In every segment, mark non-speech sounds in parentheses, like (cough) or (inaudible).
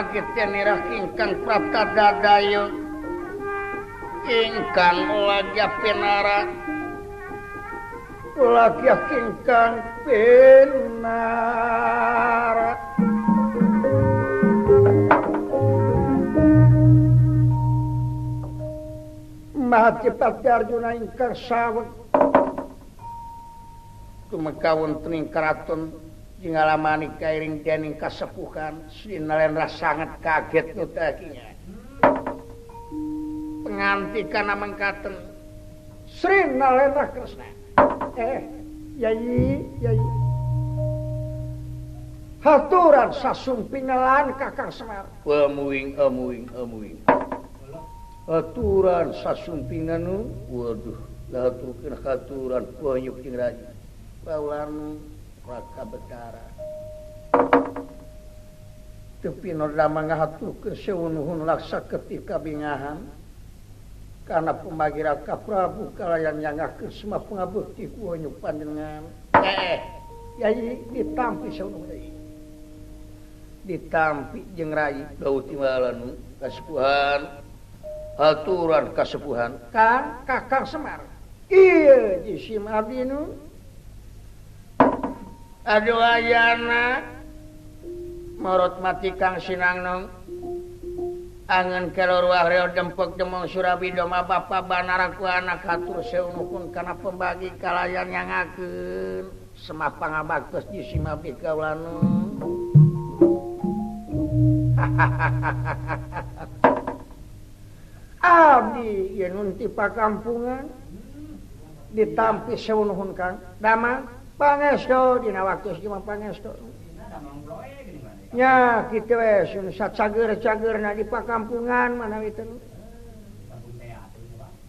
agirah ingkang prapta dadayu. Ingkang olahja penara lagi ingkang penara Maha Cipta Arjuna ingkang sawek kumekawonten ing keraton. ngalamani kairing dening kasepuhan si sangat kaget nutakinya pengantikan mengkaten Sri kresna. Krishna eh yai yai. Haturan sasumpingelan kakang semar. Emuing emuing emuing. Haturan sasumpingan waduh lah haturan haturan penyuk raja. Paulanu maka berdarah tepi nordamangahatu keseunuhun laksa ketika bingahan. Karena pembagi Raka Prabu kalayan yang ngaku semua pengabukti kuonyu panjenengan eh yai ditampi deui ditampi jeung rai. Bau timbalan kasepuhan. Aturan kasepuhan. Kan kakang semar. Iya di simadinu Aduh ayana. Morot mati Kang Sinangnong Angen kelor wahrio dempek demong surabi doma bapa banaraku anak hatur seunukun karena pembagi kalayan yang akan Semapang pangabakus di simapi kaulanu (laughs) Abdi ya nunti pakampungan. Ditampi seunukun Kang. Damang. pangesto dina waktu cuma pangesto ya kitu wes eh, sat cager-cagerna di pakampungan mana itu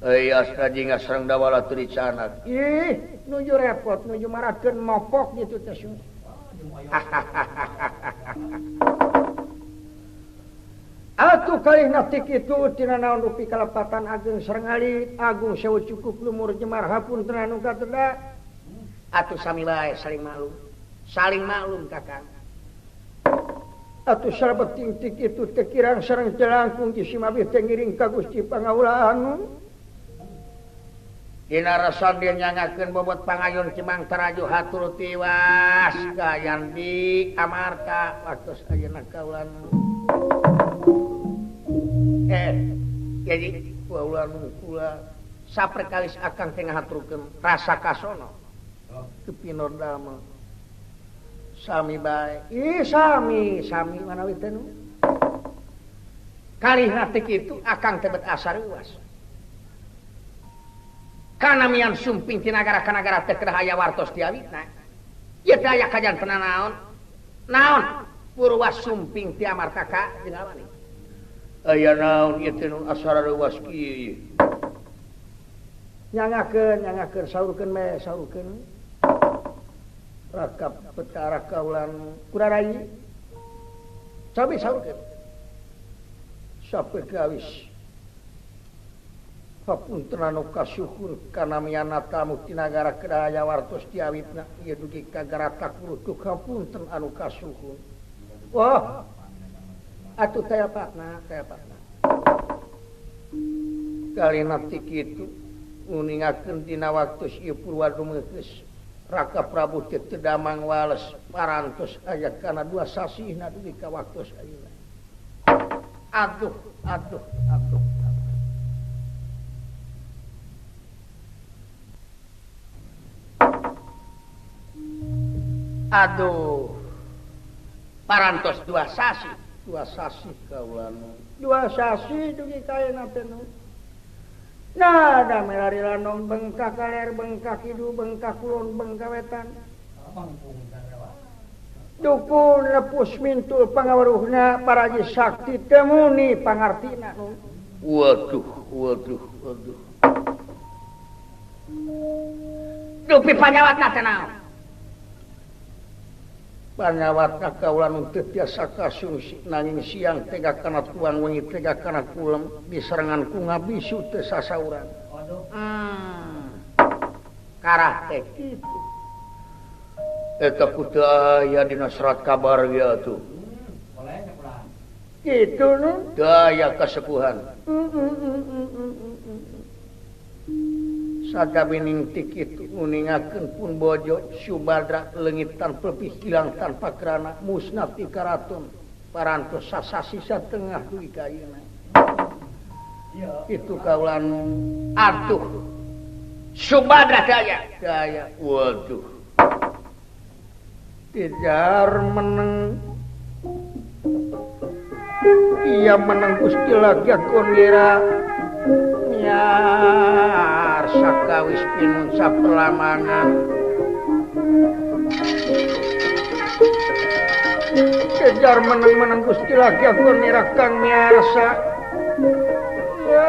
Eh, astraji nggak serang dawala teu di canak. Ih, nuju repot, nuju maratkan mopok gitu tes. (laughs) Atuh kali natik itu tina naon rupi kalepatan agung serengali agung sewu cukup lumur jemar hapun tenanu kateda atuh samila saling maklum. Saling maklum kakang. Atuh sahabat tingtik itu tekirang sareng jelangkung kisi teh tengiring ka Gusti Pangaulaanu Dina rasan dia nyangakeun bobot pangayun cimang taraju hatur tiwas kayan di amarta waktu ayeuna kaulan eh jadi kaulan kula saprekalis akang tengah haturkeun rasa kasono. pinor dama Sami baik ih sami sami mana itu nu? Kali hati itu akan tebet asar uas karena mian sumping tinagara kanagara tekerah haya wartos tiawi nah ya daya kajan pernah naon? Naon? Purwa sumping tiamar kakak jeung mana aya naon itu nu? Asar uas kieu nyangakeun nyangakeun saurkeun me saurkeun. rakap petara kaulan kurarai. Cabe saurkeun sampai gawis hapunten anu kasuhun kana miana tamu tinagara kedaya wartos diawitna ieu dugi ka garatak ruduk hapunten anu kasuhun wah. Atuh taya patna taya patna. Kalina nanti kitu uningakeun dina waktu ieu purwa rumeukes Raka Prabu damang Wales parantos ayat karena dua sasi waktos waktu aduh aduh aduh aduh. Parantos dua sasi dua sasi kaulan dua sasi dugi kaya naten nada ada melari lanong bengkak kaler bengkak hidu bengkak kulon bengkak wetan. Dukun lepus mintul pangawaruhna para sakti temuni pangartina. Waduh, waduh, waduh. Dupi panyawat nasional. banyaknyawata kaulan untuk biasa kasumsi nanging siang tega karena tuang wengi tega karena pulang di serangan ku ngabisu tesasauran hmm. karah teh gitu eta kutu aya dina serat kabar ya tuh gitu nu? Daya kesepuhan mm -mm -mm. mm, mm, mm sagaing tikit uningaken pun bojo Subadra lengitan pepih hilang tanpa kerana musnati Karaton paranto sasasisa tengah duwi kaina itu kaulan atuh Subadra daya daya waduh. Tijar meneng. Ia meneng Gusti lagi konira ya saka gawis pinunsa pelamangan kejar menang-menang Gusti lagi aku nirakang miarsa. Ya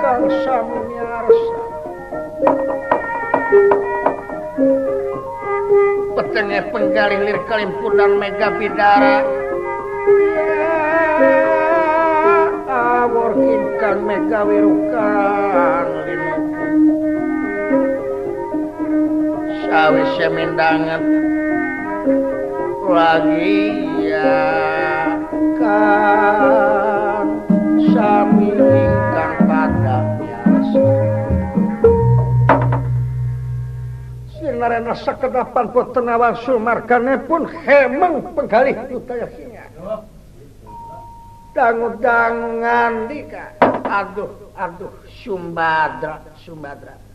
kang sami miarsa. Petengah penggalih lir kalimpunan mega bidara karume kawirukan sawise mindanget lagi ya kan sami ingkang pada biasa. Sinarena sekedapan putenawan sumargane pun hemeng penggalih budaya singa. Oh, gitu. Dangu-dangu ngandika aduh aduh Sumbadra Sumbadra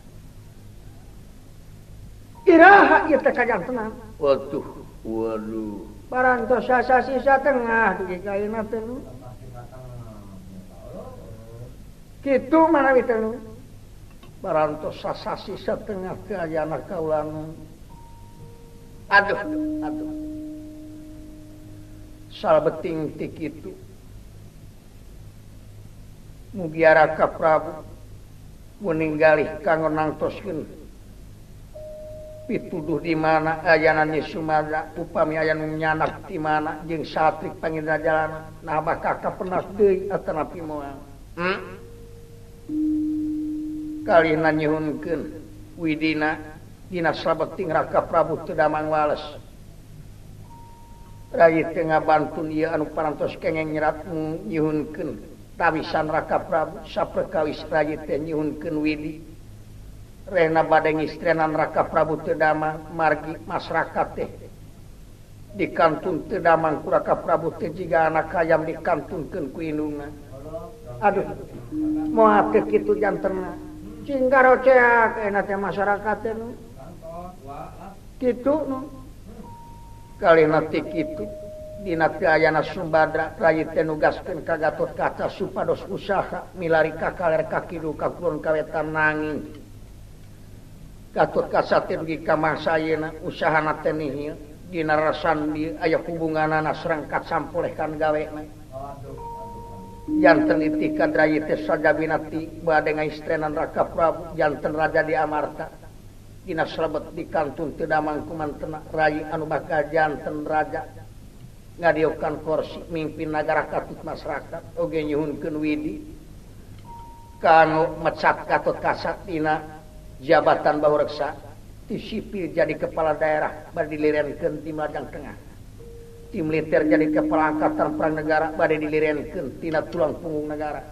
Iraha ieu teh kajangtenan. Waduh, waduh. parantos sasa sisa tengah dugi ka ieu teh nu. Kitu manawi teh nu. Barantos sasa sisa tengah ke ayana kaulan. Aduh, aduh. Sal beting ti kitu. mugiara ka Prabu meninggalih kanggo nangtoskeun pituduh di mana ayanannya Sumada upami ayan nyanak di mana jeung satrik pangindra jalan nah bakal ka penas deui atanapi moal? Hmm? kalina nyuhunkeun. Widina dina sabeting raka Prabu teu damang wales. Rai tengah bantun ieu anu parantos kengeng nyerat nyuhunkeun. tawisan raka Prabu saperkawis Raji nyuhunkeun Widi Rena badeng istrenan raka Prabu Tedama margi masyarakat teh. Di kantun Tedamang kuraka Prabu teh jiga anak ayam di ku indungna Aduh moha kitu jantan. Cinggaro ceak enak teh masyarakat teh nu. Kitu nu. Kali nanti kitu. Dinana Sumbadra nugaskan kagatot kaca supados usaha milari kakar kakidu kakulun kawetan nanging. Gatot kasatin ka kamar usahana usaha natenihil Dina rasandi aya hubungan anak serangkat sampulehkan gawe. Janten itika drayite saja binati badengai istrenan raka Prabu janten raja di Amarta. Dina selebet di kantun tidak mangkuman tenak rayi anu bakal janten raja. ngadiokan korsi mimpin negara katut masyarakat oge nyuhunkeun Widi. Kancat katut kasattina jabatan bahureksa ti sipil jadi kepala daerah badilirnken di Madang Tengah. Ti militer jadi kepala angkatan perang negara badai dilirenkeun tina tulang punggung negara.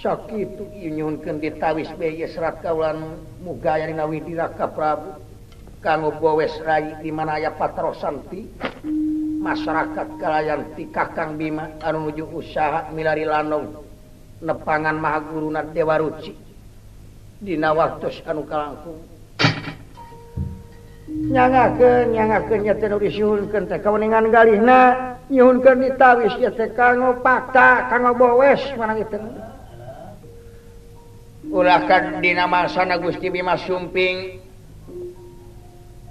Ieu nyuhunkeun ditawis beye serat kaulan widi raka Prabu. Kanggo gowes Rai di mana ya Patrosanti. masyarakat kalayan tikakang Bima anu nuju usaha milari Lanong nepangan mahaguruna Dewa Ruci Dina waktu anu kalangku galihna nyuhunkeun ditawis kanggo pakta kanggo bowes mana ulah ulahkan dina masana Gusti Bima Sumping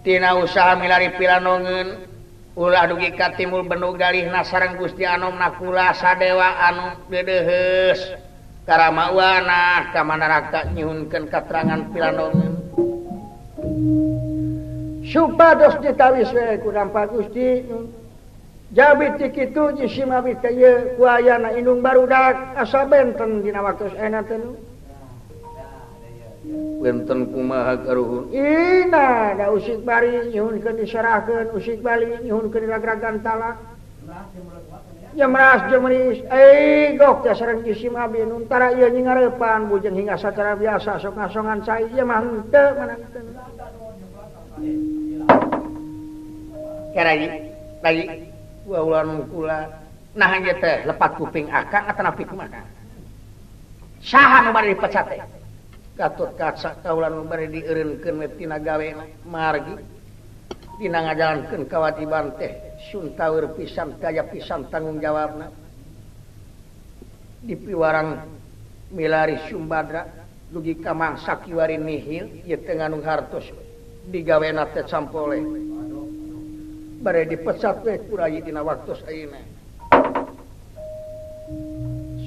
tina usaha milari pilanongen ulah dugika timul bendu galih sareng Gusti Anom nakula sadewa anu dedehes karamawana kamanaraka nyihunkan keterangan pilanom supados ditawis we ku dampak Gusti. Jabi tikitu jisima biteye kuayana indung barudak asa benten dina waktu enak tenu wenten kumaha karuhun? Ina da usik bari nyuhun diserahkeun usik bali nyuhun ke diragragan talak ya meras jemeris eh gok teh sareng jisim abi nuntara ieu nyingarepan bujeng hingga sacara biasa sok ngasongan cai ieu mah henteu mana? Ya lagi lagi. Dua ulan kula nah hanya teh lepat kuping akang atau napi kumaka sahan umar dipecat teh. katut kaca kaulan bari dieureunkeun tina gawe margi dina ngajalankeun kawatiban teh. Suntaweur pisan kaya pisan tanggung jawabna. Di piwarang milari Sumbadra dugi ka mangsa kiwari nihil ieu teu nganung hartos digawena teh campole. Bari dipecat we kurayi dina waktos ayeuna.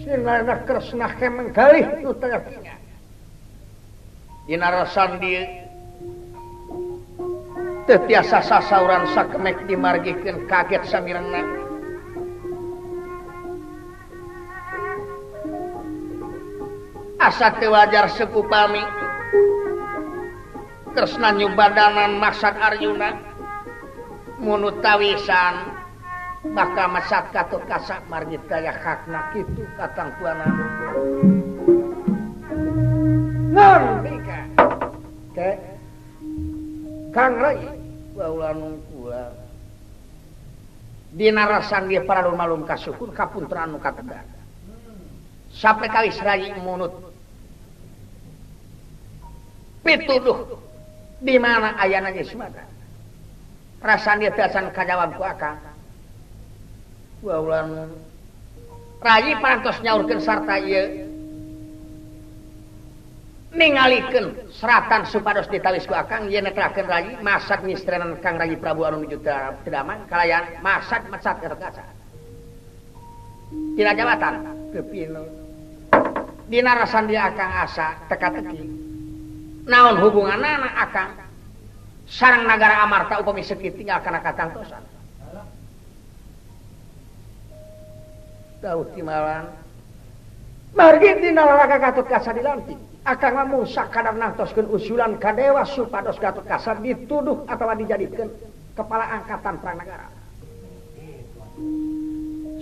Sinana kresna kemeng kalih nu tengah tetiasa sasauran sakmek dimargikan kaget samirna asa kewajar sekupami kresna badanan masak Aryuna. Munutawisan maka masak katu kasak margit kaya hakna kitu katang tuanan. teh. Kang rai baula nungkula dina rasang dia para malum kasukur kapunteran nu kategar sampai kali serayi munut. Pituduh di mana ayana geus mata. Rasan dia tiasan kajawab ku akang baula rai parantos nyaurkeun sarta ieu. ninggalikan seratan supados ditalisku akan yen terakhir lagi masak mistrenan Kang Raji Prabu anu nuju kedaman kalayan masak masak kerkasa dina jabatan? Kepino dina rasan dia akan asa teka-teki naon hubungan anak akan sarang negara amarta upami sekiting akan katangtosan. Daud Timalan. Margi dina lalaga katut kasa dilantik akan ngomong sakadar nantoskan usulan kadewa supados Gatot Kasar dituduh atau dijadikan kepala angkatan perang negara.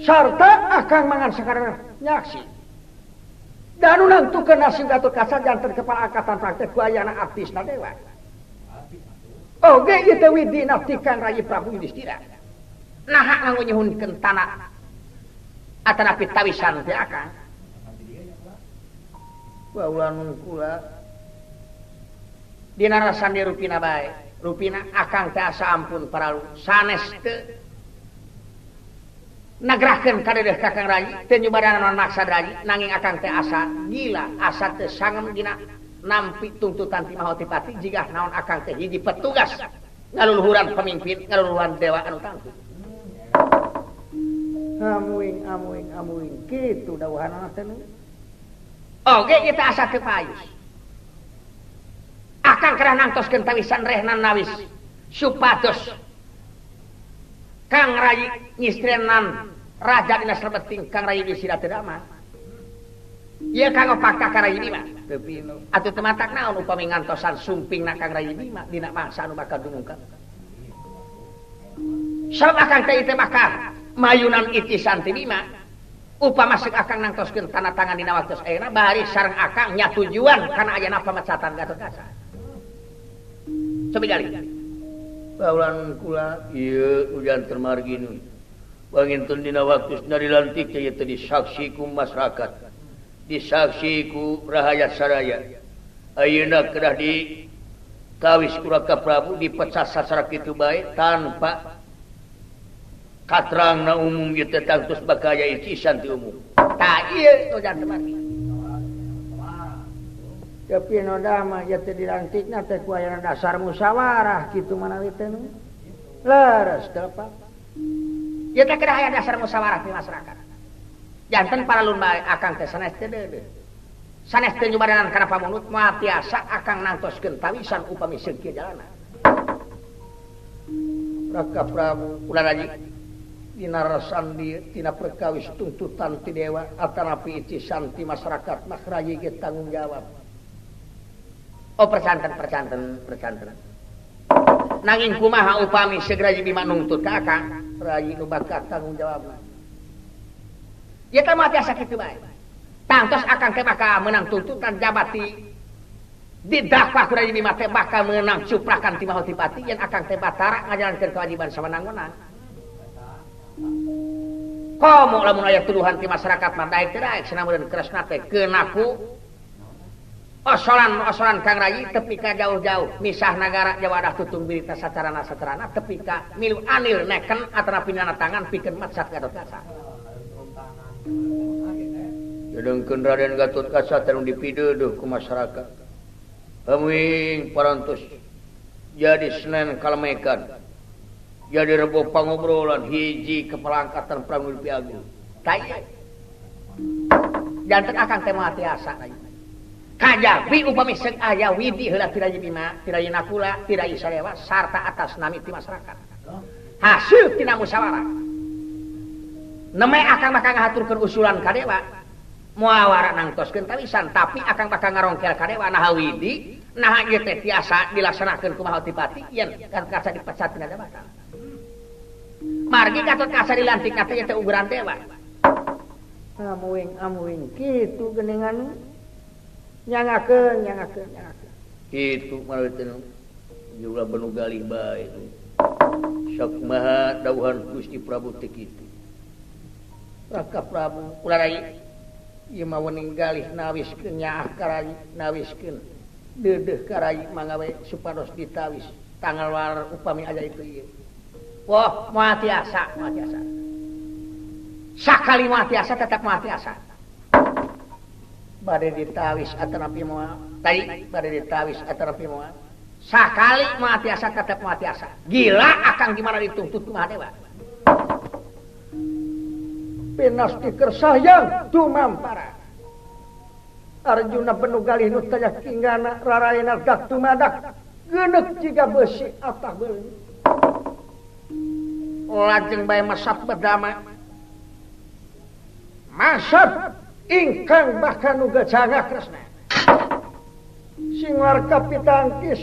Serta akan mangan sakadar nyaksi. Dan nantukeun nasib Gatot Kasar jantan kepala angkatan perang teh kuayana artis na dewa. Oge itu widina tikan rayi Prabu Yudhistira. Nah nganggo nyuhunkeun tanah. Atanapi tawisan teh akang. Di Ruina baik Ruina akan keasa ampun paralu. Sanes nagraken kadedah kakang raji teu maksa nanging akang teh asa gila. Asa teh sangem dina nampi tuntutan ti maha tipati jigah naon akang teh hiji petugas. Ngaluluhuran pemimpin ngaluluhuran dewa anu tangtu amuing amuing amuing. Kitu dawuhanna teh Oke kita asa kepayus. Akan kerah nangtos kentawisan rehnan nawis. Supados. Kang rayi ngistrenan raja dina serbeting kang rayi di sirat drama. Iya kang opaka kang rayi bima. Tapi tematak naon upami ngantosan sumping na kang rayi bima dina mangsa anu bakal dumungkan. Sebab akan teh teh bakal mayunan itisan ti bima. upa masuk akan nangtoskeun tanda tangan di waktu ayeuna bari akang akangnya tujuan karena aja napa mecatan gak terkasa sebigali baulan kula ieu hujan termargi nu. Bangintun dina waktu nari lantik ieu teh disaksiku masyarakat. Disaksiku rahayat saraya. Ayeuna kedah di kawis kuraka Prabu dipecah sasara kitu bae tanpa katrang na umum gitu tangtus bakaya ikisan ti umum. Tak iya to dan teman. Tapi no dama ya teh dilantikna teh ku aya dasar musyawarah kitu manawi teh nu. Leres teu apa ya teh kada aya dasar musyawarah di masyarakat. Janten para lumba akang teh sanes teh deudeuh sanes teh jumadanan kana pamunut mah tiasa akang nantoskeun tawisan upami seukeun jalanan Raka Prabu ulah lagi, Dinarosanditina perkawis tuntutan ti dewa atanapi ici santi masyarakat Mahrayi ge tanggung jawab. Oh percanten percanten percanten Nanging kumaha upami segera jadi ka kakak Rayi nu bakal tanggung jawab. Ya kan mati sakit kitu bae. Tangtos akan teh bakal menang tuntutan jabati didakwah rayi bima teh bakal menang cuprakan ti mahotipati yang akan teh batara ngajalankeun kewajiban sama nangonan. kamu lamun aya tuduhan di masyarakat mandai terakhir sinamudan kresna teh kenaku osolan osolan kang rayi tepika jauh-jauh misah negara jawa dah tutung birita sacarana sacarana tepika milu anil neken atana pinana tangan pikeun matsat gatot kasa Dedengkeun Raden Gatot Kaca tanu dipideuh ku masyarakat. Heuing parantos jadi Senin kalemekan. jadi rebo pengobrolan hiji kepelangkatan Prabu Agung. Tai. Jantan akan tema tiasa. Kajabi upami seung aya widi heula tiraji bima tiraji nakula, tiraji sarewa sarta atas nami ti masyarakat. Hasil tina musyawarah. Nemai akan bakal ngahaturkeun usulan ka dewa. Muawara nangtoskeun tawisan tapi akan bakal ngarongkel ka dewa nah widi nah ieu teh tiasa dilaksanakeun kumaha tipati yen kan kaca dipecat tina jabatan. margi katut kasar dilantik katanya teh ukuran dewa amuing amuing gitu geningan nyangakeun nyangakeun nyangakeun. Kitu malah teu juga galih bae itu. Sok maha dawuhan Gusti Prabu teh kitu. Raka Prabu ulah rai. Ieu mah wening galih nawiskeun nyaah ka rai nawiskeun deudeuh ka mangga we supados ditawis. Tanggal war upami aja itu ieu. Wah mua tiasa mua tiasa. Sakali mua tiasa tetap mua tiasa. Bade ditawis atau napi mua. Tadi bade ditawis atau napi mua. Sakali mua tiasa tetap mua tiasa. Gila akan gimana dituntut Tuhan Dewa. Pinas dikersayang tumampara. Arjuna penugalih nutaya kinggana rarayana dak tumadak. Genek jika besi atah beli. lajeng bay masap berdama. Masap ingkang bahkan uga jaga kresna. Sing warga pitangkis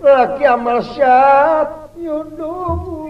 lagi amal syat yudung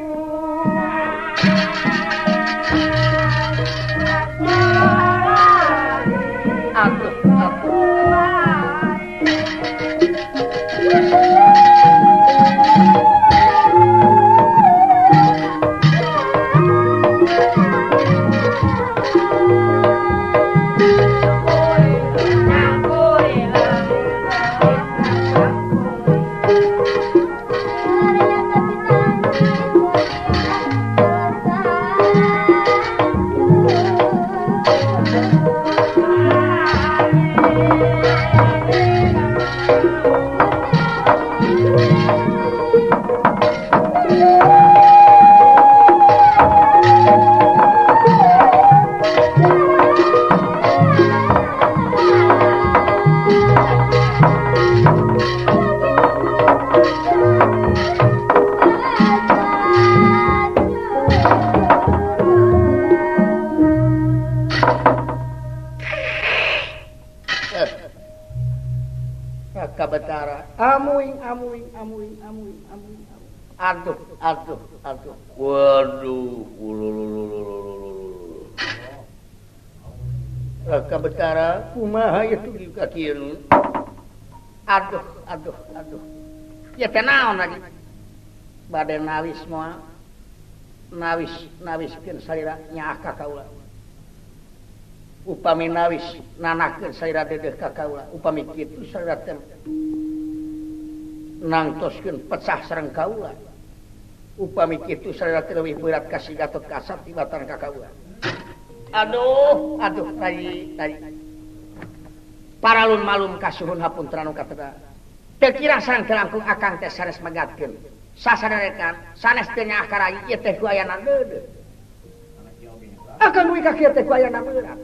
aduh aduh aduh. Ya naon lagi. Bade nawis moal nawis nawiskeun salira nyaah ka kaula. Upami nawis nanahkeun salira dedeh ka kaula. Upami kitu salira teh nangtoskeun pecah sareng kaula. Upami kitu salira teh leuwih berat ka si Gatot Kasar tibatan ka kaula aduh. Aduh tadi tadi paralun malum kasuhun hapun teranu kata terkira sarang terangkung akan teh sanes megatkan sasarekan sanes tenya akarayi ieu teh ku ayana akan wika ka kieu teh ku ayana